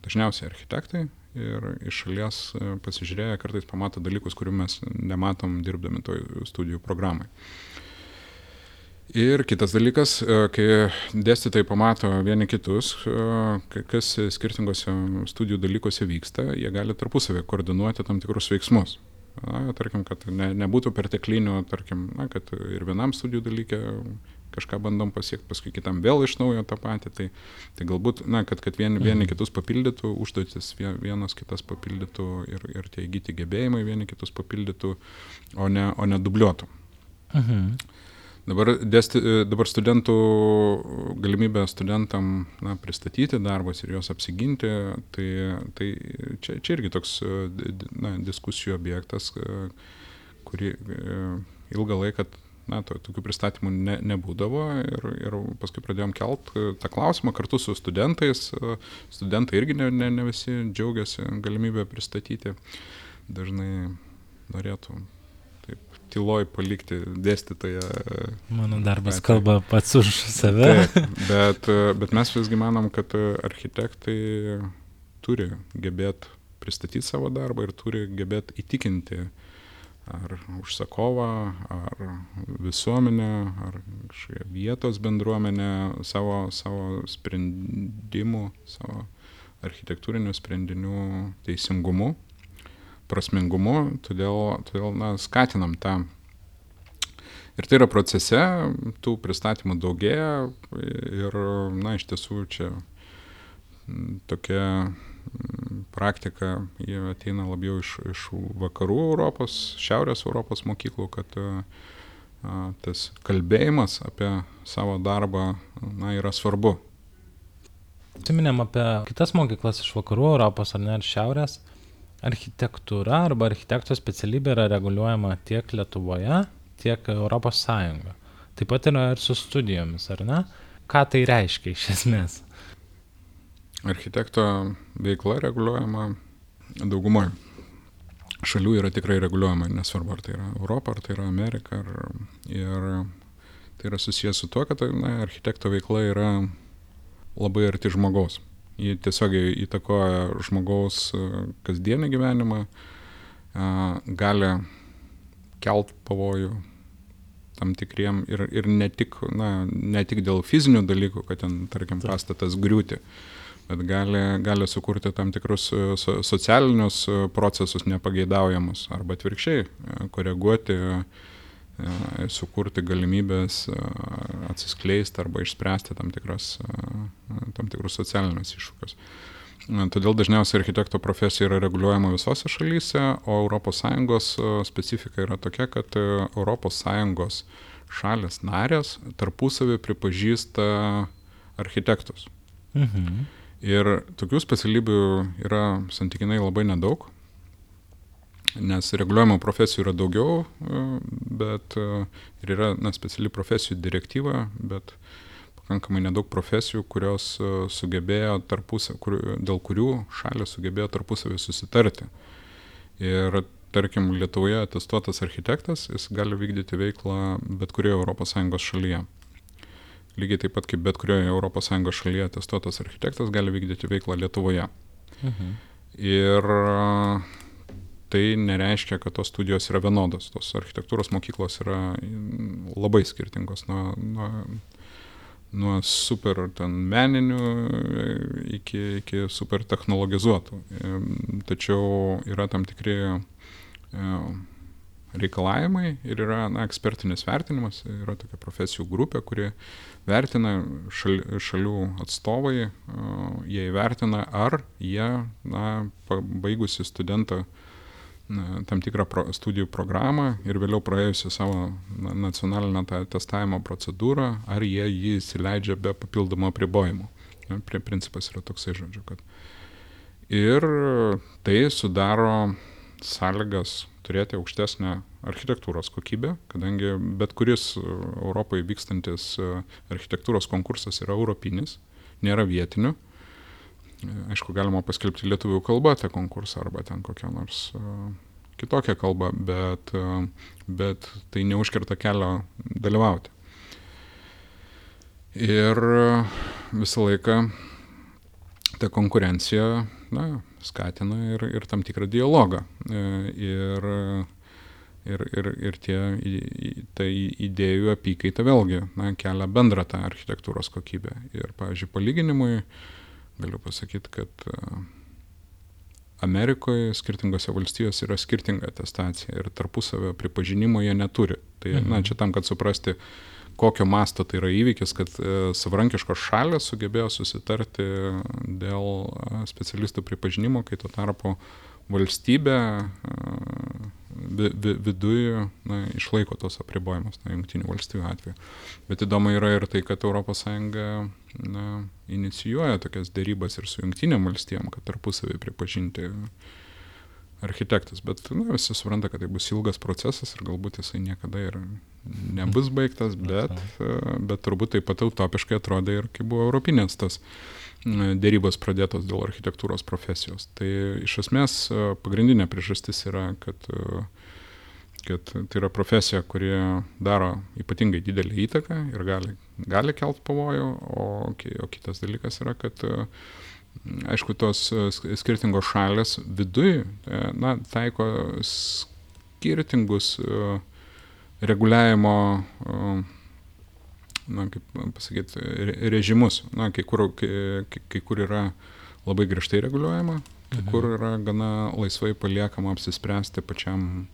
S2: dažniausiai architektai ir iš šalies e, pasižiūrėję kartais pamato dalykus, kurių mes nematom dirbdami toj studijų programai. Ir kitas dalykas, e, kai dėstytojai pamato vieni kitus, e, kas skirtingose studijų dalykuose vyksta, jie gali tarpusavį koordinuoti tam tikrus veiksmus. Na, tarkim, kad ne, nebūtų perteklinių, tarkim, na, kad ir vienam studijų dalykė kažką bandom pasiekti, paskui kitam vėl iš naujo tą patį. Tai, tai galbūt, na, kad, kad vieni, vieni mhm. kitus papildytų, užduotis vienas kitas papildytų ir, ir tie įgyti gebėjimai vieni kitus papildytų, o ne, o ne dubliuotų. Mhm. Dabar, dėsti, dabar studentų galimybė studentam na, pristatyti darbus ir juos apsiginti, tai, tai čia, čia irgi toks na, diskusijų objektas, kurį ilgą laiką na, to, tokių pristatymų ne, nebūdavo ir, ir paskui pradėjom kelt tą klausimą kartu su studentais. Studentai irgi ne, ne, ne visi džiaugiasi galimybę pristatyti. Dažnai norėtų tyloj palikti dėstytoją.
S1: Mano darbas patį. kalba pats už save.
S2: Taip, bet, bet mes visgi manom, kad architektai turi gebėti pristatyti savo darbą ir turi gebėti įtikinti ar užsakovą, ar visuomenę, ar vietos bendruomenę savo, savo sprendimų, savo architektūrinių sprendinių teisingumu prasmingumu, todėl, todėl na, skatinam tą. Ir tai yra procese, tų pristatymų daugėja ir, na, iš tiesų čia tokia praktika, jie ateina labiau iš, iš vakarų Europos, šiaurės Europos mokyklų, kad a, tas kalbėjimas apie savo darbą, na, yra svarbu.
S1: Atsiminėm apie kitas mokyklas iš vakarų Europos ar ne, ir šiaurės architektūra arba architekto specialybė yra reguliuojama tiek Lietuvoje, tiek Europos Sąjungoje. Taip pat yra ir su studijomis, ar ne? Ką tai reiškia iš esmės?
S2: Architekto veikla reguliuojama daugumoje šalių yra tikrai reguliuojama, nesvarbu, ar tai yra Europa, ar tai yra Amerika, ar, ir tai yra susijęs su tuo, kad na, architekto veikla yra labai arti žmogaus ji tiesiogiai įtakoja žmogaus e, kasdienį gyvenimą, e, gali kelt pavojų tam tikriem ir, ir ne, tik, na, ne tik dėl fizinių dalykų, kad ten, tarkim, pastatas griūti, bet gali, gali sukurti tam tikrus e, so, socialinius procesus nepageidaujamus arba atvirkščiai koreguoti E, sukurti galimybės e, atsiskleisti arba išspręsti tam, tikras, e, tam tikrus socialinius iššūkius. Todėl dažniausiai architekto profesija yra reguliuojama visose šalyse, o ES specifika yra tokia, kad ES šalės narės tarpusavį pripažįsta architektus. Mhm. Ir tokių specialybių yra santykinai labai nedaug, nes reguliuojamo profesijų yra daugiau, bet ir yra na, speciali profesijų direktyva, bet pakankamai nedaug profesijų, kurios e, sugebėjo tarpusavį, kur, dėl kurių šalis sugebėjo tarpusavį susitarti. Ir tarkim, Lietuvoje atestuotas architektas, jis gali vykdyti veiklą bet kurioje ES šalyje. Lygiai taip pat kaip bet kurioje ES šalyje atestuotas architektas gali vykdyti veiklą Lietuvoje. Mhm. Ir tai nereiškia, kad tos studijos yra vienodos. Tos architektūros mokyklos yra labai skirtingos nuo, nuo nuo super ten meninių e, iki, iki super technologizuotų. E, tačiau yra tam tikri e, reikalavimai ir yra na, ekspertinis vertinimas, yra tokia profesijų grupė, kuri vertina šal, šalių atstovai, jie įvertina, ar jie, na, baigusi studentą tam tikrą pro, studijų programą ir vėliau praėjusi savo nacionalinę tą testavimo procedūrą, ar jie jį įsileidžia be papildomų apribojimų. Prie principas yra toksai žodžiu, kad. Ir tai sudaro sąlygas turėti aukštesnę architektūros kokybę, kadangi bet kuris Europoje vykstantis architektūros konkursas yra europinis, nėra vietinių Aišku, galima paskelbti lietuvių kalbą tą konkursą arba ten kokią nors uh, kitokią kalbą, bet, uh, bet tai neužkerta kelio dalyvauti. Ir visą laiką ta konkurencija na, skatina ir, ir tam tikrą dialogą. Ir, ir, ir, ir tie, tai idėjų apykaita vėlgi na, kelia bendrą tą architektūros kokybę. Ir, pavyzdžiui, palyginimui, uh, galiu pasakyti, kad e, Amerikoje skirtingose valstijose yra skirtinga atestacija ir tarpusavio pripažinimo jie neturi. Tai, mhm. na, čia tam, kad suprasti, kokio masto tai yra įvykis, kad e, savarankiškos šalės sugebėjo susitarti dėl e, specialistų pripažinimo, kai tuo tarpu valstybė vi, vi, viduje na, išlaiko tos apribojimus, na, jungtinių valstybių atveju. Bet įdomu yra ir tai, kad ES na, inicijuoja tokias dėrybas ir su jungtinėm valstijom, kad tarpusavį pripažinti architektas. Bet na, visi supranta, kad tai bus ilgas procesas ir galbūt jisai niekada ir nebus baigtas, bet, bet turbūt taip pat utopiškai atrodė ir kai buvo europinės tas dėrybos pradėtos dėl architektūros profesijos. Tai iš esmės pagrindinė priežastis yra, kad uh, kad tai yra profesija, kuri daro ypatingai didelį įtaką ir gali, gali kelt pavojų, o, o kitas dalykas yra, kad aišku, tos skirtingos šalės viduj, e, na, taiko skirtingus e, reguliavimo, e, na, kaip pasakyti, režimus. Na, kai kur, kai, kai kur yra labai griežtai reguliuojama, kai mhm. kur yra gana laisvai paliekama apsispręsti pačiam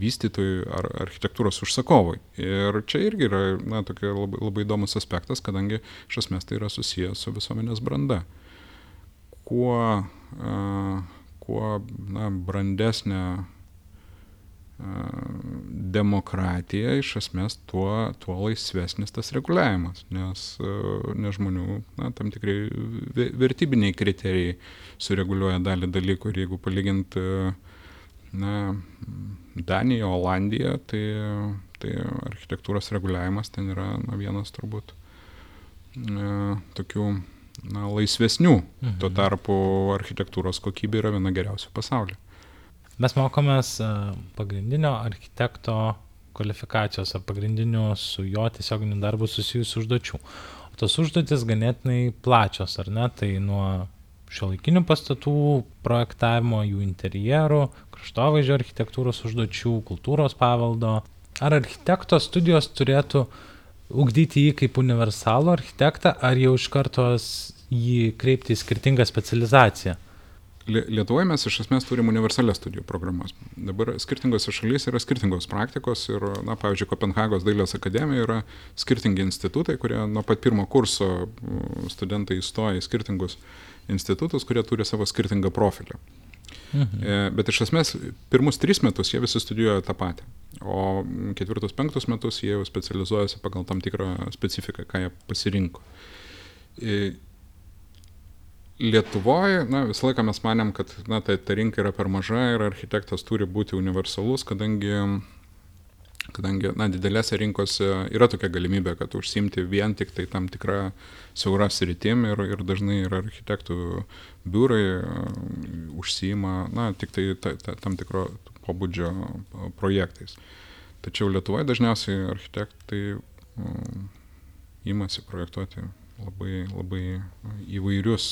S2: vystytojui ar architektūros užsakovui. Ir čia irgi yra na, tokia labai, labai įdomus aspektas, kadangi iš esmės tai yra susijęs su visuomenės branda. Kuo, uh, kuo na, brandesnė demokratija iš esmės tuo, tuo laisvesnis tas reguliavimas, nes, nes žmonių na, tam tikrai vertybiniai kriterijai sureguliuoja dalį dalykų ir jeigu palygint na, Danija, Olandija, tai, tai architektūros reguliavimas ten yra na, vienas turbūt e, tokių na, laisvesnių. Mhm. Tuo tarpu architektūros kokybė yra viena geriausių pasaulyje.
S1: Mes mokomės e, pagrindinio architekto kvalifikacijos ar pagrindinių su jo tiesioginiu darbu susijusių užduočių. O tos užduotis ganėtinai plačios, ar ne? Tai nuo šiuolaikinių pastatų projektavimo, jų interjerų, kraštovaizdžio architektūros užduočių, kultūros paveldo. Ar architekto studijos turėtų ugdyti jį kaip universalų architektą, ar jau iš karto jį kreipti į skirtingą specializaciją?
S2: Lietuvoje mes iš esmės turim universalias studijų programas. Dabar skirtingose šalyse yra skirtingos praktikos ir, na, pavyzdžiui, Kopenhagos dailės akademija yra skirtingi institutai, kurie nuo pat pirmo kurso studentai įstoja į skirtingus institutus, kurie turi savo skirtingą profilį. Mhm. Bet iš esmės, pirmus tris metus jie visi studijuoja tą patį, o ketvirtus, penktus metus jie jau specializuojasi pagal tam tikrą specifiką, ką jie pasirinko. Lietuvoje, na, visą laiką mes manėm, kad, na, ta, ta rinka yra per maža ir architektas turi būti universalus, kadangi, kadangi, na, didelėse rinkose yra tokia galimybė, kad užsimti vien tik tai tam tikrą siaurą sritim ir, ir dažnai ir architektų biurai užsima, na, tik tai ta, ta, tam tikro pobūdžio projektais. Tačiau Lietuvoje dažniausiai architektai um, imasi projektuoti labai, labai įvairius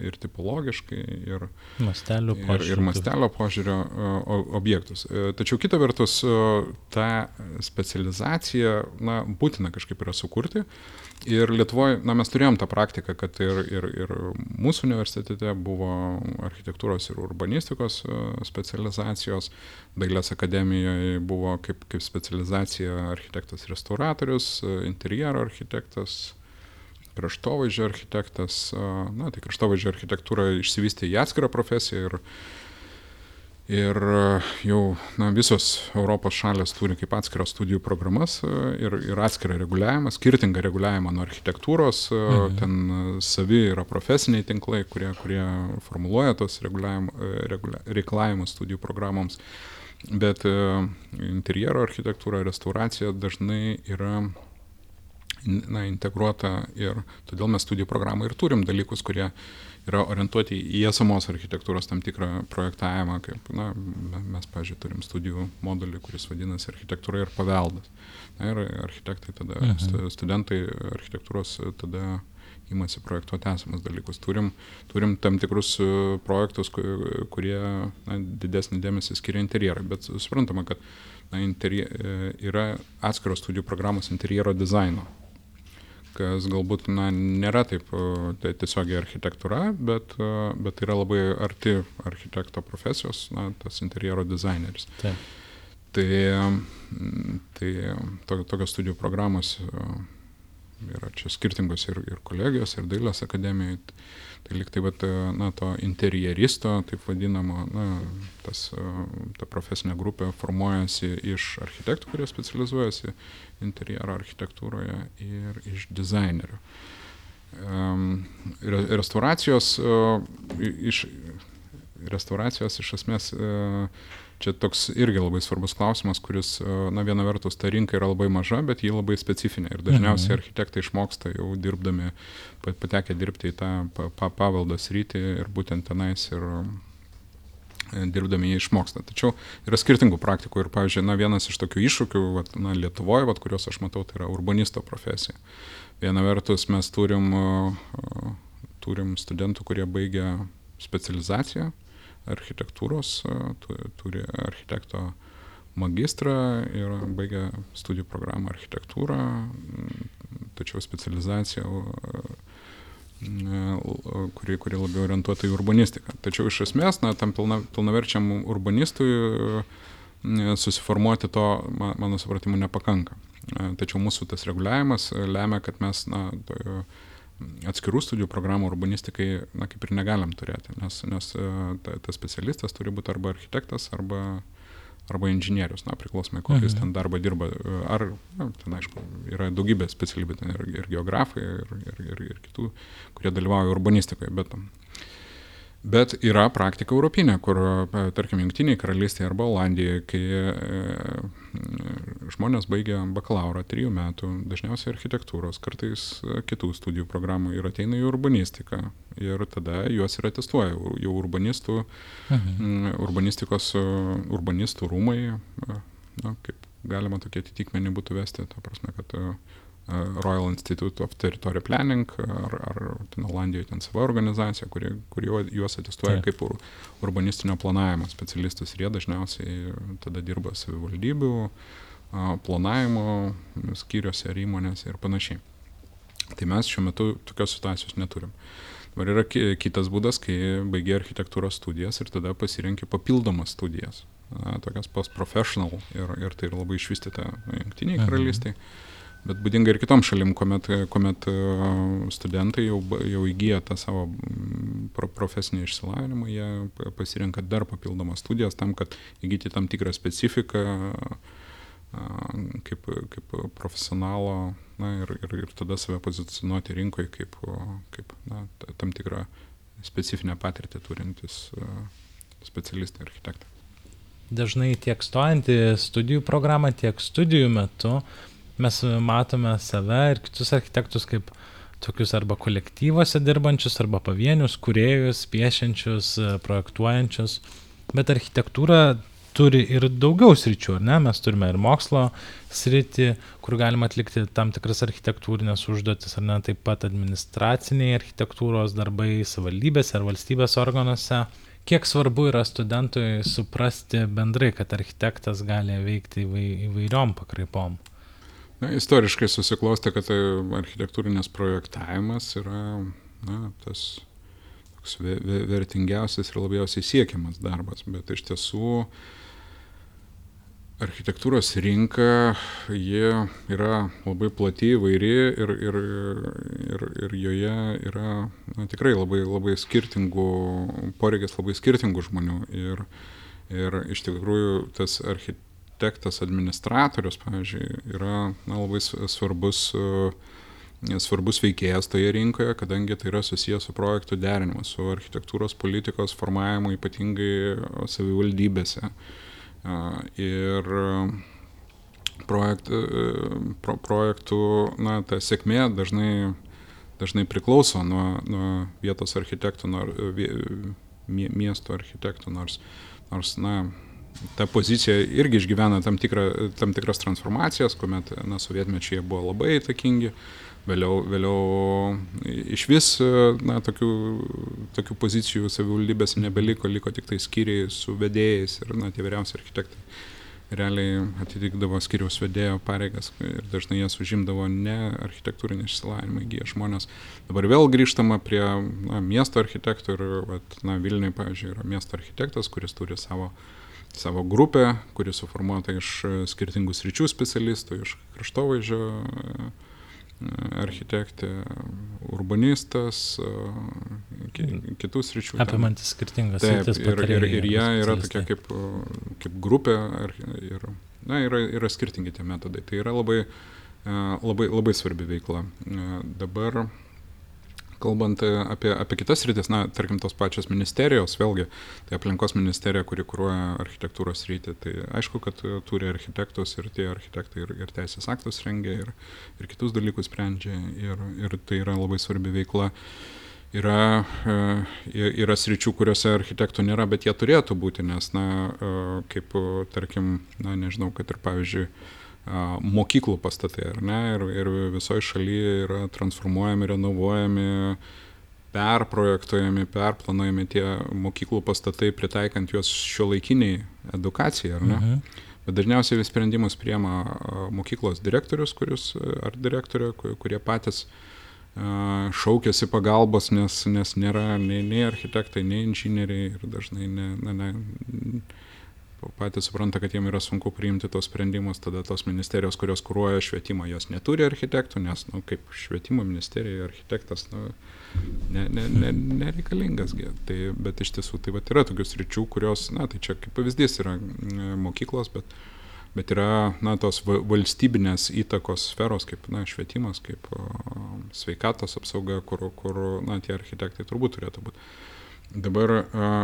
S2: ir tipologiškai, ir
S1: mastelio požiūrio,
S2: ir, ir mastelio požiūrio objektus. E, tačiau kita vertus, tą specializaciją na, būtina kažkaip yra sukurti. Ir Lietuvoje, na, mes turėjom tą praktiką, kad ir, ir, ir mūsų universitete buvo architektūros ir urbanistikos specializacijos, Dailės akademijoje buvo kaip, kaip specializacija architektas restauratorius, interjero architektas, kraštovaizdžio architektas, na, tai kraštovaizdžio architektūra išsivystė į atskirą profesiją ir, ir jau na, visos Europos šalės turi kaip atskiras studijų programas ir, ir atskirą reguliavimą, skirtingą reguliavimą nuo architektūros, mhm. ten savi yra profesiniai tinklai, kurie, kurie formuluoja tos reikalavimus studijų programoms. Bet interjero architektūra, restauracija dažnai yra na, integruota ir todėl mes studijų programą ir turim dalykus, kurie yra orientuoti į esamos architektūros tam tikrą projektavimą, kaip, na, mes, pažiūrėjau, turim studijų modulį, kuris vadinasi architektūra ir paveldas. Na, ir architektai tada, mhm. studentai architektūros tada imasi projektuoti esamus dalykus. Turim, turim tam tikrus e, projektus, kurie na, didesnį dėmesį skiria interjerui, bet suprantama, kad na, interje, yra atskiros studijų programos interjero dizaino kas galbūt na, nėra taip tai tiesiogiai architektūra, bet, bet yra labai arti architekto profesijos, na, tas interjero dizaineris. Taip. Tai, tai to, tokios studijų programos yra čia skirtingos ir, ir kolegijos, ir dailės akademijoje. Tai liktai, bet, na, to interjeristo, taip vadinamo, na, tas, ta profesinė grupė formuojasi iš architektų, kurie specializuojasi interjero architektūroje ir iš dizainerių. Restauracijos, iš, restauracijos iš esmės čia toks irgi labai svarbus klausimas, kuris, na, viena vertus, ta rinka yra labai maža, bet ji labai specifinė. Ir dažniausiai mhm. architektai išmoksta jau dirbdami, patekę dirbti į tą paveldą sritį ir būtent tenais ir dirbdami jie išmoksta. Tačiau yra skirtingų praktikų ir, pavyzdžiui, na, vienas iš tokių iššūkių, vat, na, Lietuvoje, vat, kuriuos aš matau, tai yra urbanisto profesija. Viena vertus mes turim, turim studentų, kurie baigia specializaciją architektūros, turi architekto magistrą ir baigia studijų programą architektūrą, tačiau specializacija kuri, kuri labiau orientuota į urbanistiką. Tačiau iš esmės, na, tam pilna, pilnaverčiam urbanistui susiformuoti to, mano supratimu, nepakanka. Tačiau mūsų tas reguliavimas lemia, kad mes, na, to, atskirų studijų programų urbanistikai, na, kaip ir negalim turėti, nes, nes ta, tas specialistas turi būti arba architektas, arba arba inžinierius, na, priklausomai, kokius mhm. ten darbą dirba. Ar, na, ten aišku, yra daugybė specialybių, ten ir, ir geografai, ir, ir, ir, ir kitų, kurie dalyvauja urbanistikoje, bet Bet yra praktika europinė, kur, e, tarkim, Junktiniai karalystėje arba Olandijoje, kai e, žmonės baigia bakalauro trijų metų, dažniausiai architektūros, kartais e, kitų studijų programų ir ateina į urbanistiką. Ir tada juos ir atestuoja jau urbanistų, mhm. urbanistikos, urbanistų rūmai, na, kaip galima tokie atitikmenį būtų vesti, ta prasme, kad Royal Institute of Territory Planning ar, ar ten Olandijoje ten sava organizacija, kuri, kuri juos atestuoja Taip. kaip ur, urbanistinio planavimo specialistus ir jie dažniausiai tada dirba savivaldybių planavimo skyriuose ar įmonėse ir panašiai. Tai mes šiuo metu tokios situacijos neturim. Dabar yra kitas būdas, kai baigi architektūros studijas ir tada pasirenki papildomas studijas, na, tokias post-professional ir, ir tai yra labai išvystyta jungtiniai mhm. karalystiai. Mhm bet būdinga ir kitom šalim, kuomet, kuomet studentai jau, jau įgyja tą savo pro, profesinį išsilavinimą, jie pasirenka dar papildomas studijas tam, kad įgyti tam tikrą specifiką kaip, kaip profesionalo na, ir, ir, ir tada save pozicionuoti rinkoje kaip, kaip na, tam tikrą specifinę patirtį turintis specialistai architektai.
S1: Dažnai tiek stojant į studijų programą, tiek studijų metu mes matome save ir kitus architektus kaip tokius arba kolektyvuose dirbančius, arba pavienius, kuriejus, piešiančius, projektuojančius. Bet architektūra turi ir daugiau sričių, ar ne? Mes turime ir mokslo sritį, kur galima atlikti tam tikras architektūrinės užduotis, ar ne, taip pat administraciniai architektūros darbai savivaldybėse ar valstybės organuose. Kiek svarbu yra studentui suprasti bendrai, kad architektas gali veikti įvairiom pakraipom?
S2: Na, istoriškai susiklostė, kad tai architektūrinės projektavimas yra na, tas toks vertingiausias ir labiausiai siekiamas darbas, bet iš tiesų architektūros rinka, ji yra labai plati, įvairi ir, ir, ir, ir joje yra na, tikrai labai, labai skirtingų, poreikis labai skirtingų žmonių. Ir, ir iš tikrųjų tas architektas administratorius, pavyzdžiui, yra na, labai svarbus svarbus veikėjas toje rinkoje, kadangi tai yra susijęs su projektų derinimu, su architektūros politikos formavimu, ypatingai savivaldybėse. Uh, Ir projekt, pro, projektų, na, ta sėkmė dažnai, dažnai priklauso nuo, nuo vietos architektų, nuo miesto architektų, nors, nors, na, ta pozicija irgi išgyvena tam, tikrą, tam tikras transformacijas, kuomet, na, sovietmečiai buvo labai įtakingi, vėliau, vėliau iš vis, na, tokių, tokių pozicijų savivaldybės nebeliko, liko tik tai skyriai su vedėjais ir, na, tie vyriausi architektai realiai atitikdavo skiriaus vedėjo pareigas ir dažnai jas užimdavo ne architektūrinį išsilavinimą įgyję žmonės. Dabar vėl grįžtama prie na, miesto architektų ir, vat, na, Vilniui, pavyzdžiui, yra miesto architektas, kuris turi savo savo grupę, kuri suformuota iš skirtingų sričių specialistų, iš kraštovaizdžio architektė, urbanistas, kitus ryčių.
S1: Apimantis skirtingas
S2: Taip, ir, ir, ir jie yra tokia kaip, kaip grupė ir na, yra, yra skirtingi tie metodai. Tai yra labai, labai, labai svarbi veikla. Dabar kalbant e, apie, apie kitas rytis, na, tarkim, tos pačios ministerijos, vėlgi, tai aplinkos ministerija, kuri kūruoja architektūros rytį, tai aišku, kad e, turi architektus ir tie architektai ir, ir teisės aktus rengia, ir, ir kitus dalykus sprendžia, ir, ir tai yra labai svarbi veikla. Yra, e, yra sričių, kuriuose architektų nėra, bet jie turėtų būti, nes, na, kaip, tarkim, na, nežinau, kad ir pavyzdžiui, mokyklų pastatai, ar ne, ir, ir visoje šalyje yra transformuojami, renovuojami, perprojektuojami, perplanuojami tie mokyklų pastatai, pritaikant juos šio laikiniai edukacijai, ar ne? Mhm. Bet dažniausiai vis sprendimus priema mokyklos direktorius, kuris, ar direktorė, kurie patys šaukėsi pagalbos, nes, nes nėra nei, nei architektai, nei inžinieriai ir dažnai ne, ne, ne, patys supranta, kad jiem yra sunku priimti tos sprendimus, tada tos ministerijos, kurios kūruoja švietimą, jos neturi architektų, nes, nu, kaip švietimo ministerija, architektas, na, ne, ne, ne, nereikalingas. Tai, bet iš tiesų tai vat, yra tokius ryčių, kurios, na, tai čia kaip pavyzdys yra mokyklos, bet, bet yra, na, tos valstybinės įtakos sferos, kaip, na, švietimas, kaip o, sveikatos apsauga, kur, kur, na, tie architektai turbūt turėtų būti. Dabar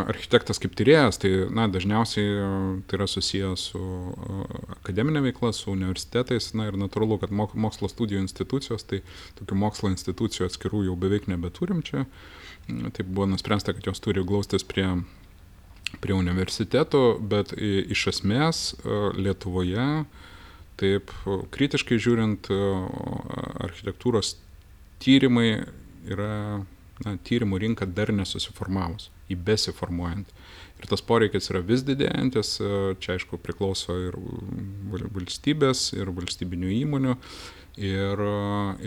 S2: architektas kaip tyrėjas, tai na, dažniausiai tai yra susijęs su akademinė veikla, su universitetais, na ir natūralu, kad mokslo studijų institucijos, tai tokių mokslo institucijų atskirų jau beveik nebeturim čia. Taip buvo nuspręsta, kad jos turi glaustis prie, prie universitetų, bet iš esmės Lietuvoje, taip kritiškai žiūrint, architektūros tyrimai yra na, tyrimų rinka dar nesusiformavus, į besiformuojant. Ir tas poreikis yra vis didėjantis, čia aišku priklauso ir valstybės, ir valstybinių įmonių, ir,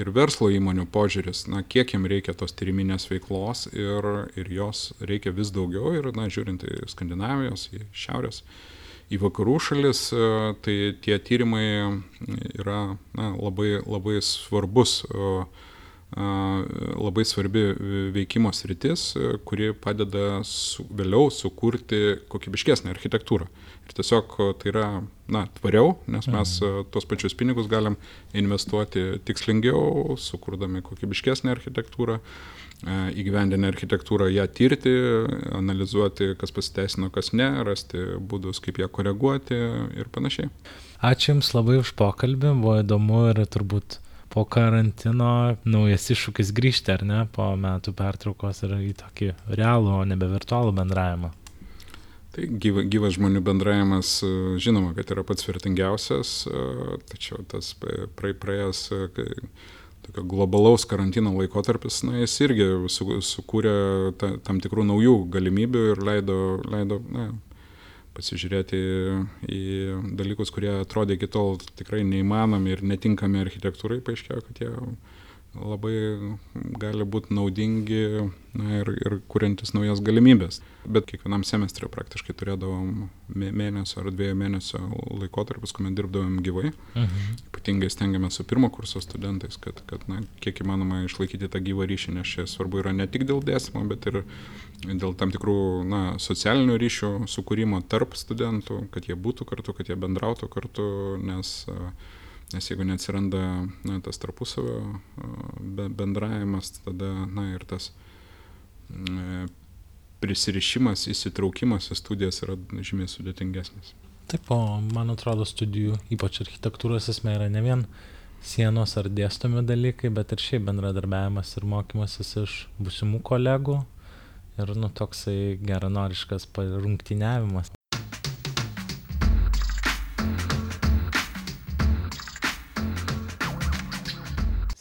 S2: ir verslo įmonių požiūris, na, kiek jam reikia tos tyriminės veiklos ir, ir jos reikia vis daugiau ir, na, žiūrint į Skandinavijos, į Šiaurės į vakarų šalis, tai tie tyrimai yra na, labai, labai svarbus labai svarbi veikimo sritis, kuri padeda su, vėliau sukurti kokybiškesnę architektūrą. Ir tiesiog tai yra na, tvariau, nes mes mhm. tuos pačius pinigus galim investuoti tikslingiau, sukurdami kokybiškesnę architektūrą, įgyvendinę architektūrą, ją tirti, analizuoti, kas pasiteisino, kas ne, rasti būdus, kaip ją koreguoti ir panašiai.
S1: Ačiū Jums labai už pokalbį, buvo įdomu ir turbūt po karantino naujas iššūkis grįžti, ar ne, po metų pertraukos ir į tokį realų, o nebe virtualų bendravimą.
S2: Tai gyva, gyvas žmonių bendravimas, žinoma, kad yra pats vertingiausias, tačiau tas praėjęs tokio globalaus karantino laikotarpis, na, jis irgi su, sukūrė ta, tam tikrų naujų galimybių ir leido, leido na, pasižiūrėti į dalykus, kurie atrodė iki tol tikrai neįmanomi ir netinkami architektūrai, paaiškėjo, kad jie labai gali būti naudingi na, ir, ir kuriantis naujas galimybės. Bet kiekvienam semestrui praktiškai turėdavom mėnesio ar dviejų mėnesio laikotarpius, kuomet dirbdavom gyvai. Mhm. Ypatingai stengiamės su pirmo kurso studentais, kad, kad na, kiek įmanoma išlaikyti tą gyvą ryšį, nes čia svarbu yra ne tik dėl dėstymo, bet ir dėl tam tikrų na, socialinių ryšių sukūrimo tarp studentų, kad jie būtų kartu, kad jie bendrautų kartu, nes Nes jeigu neatsiranda na, tas tarpusavio bendravimas, tada na, ir tas E, prisirišimas, įsitraukimas į studijas yra žymiai sudėtingesnis.
S1: Taip, o man atrodo studijų, ypač architektūros esmė yra ne vien sienos ar dėstomi dalykai, bet ir šiaip bendradarbiavimas ir mokymasis iš būsimų kolegų ir nu toksai geranoriškas parungtiniavimas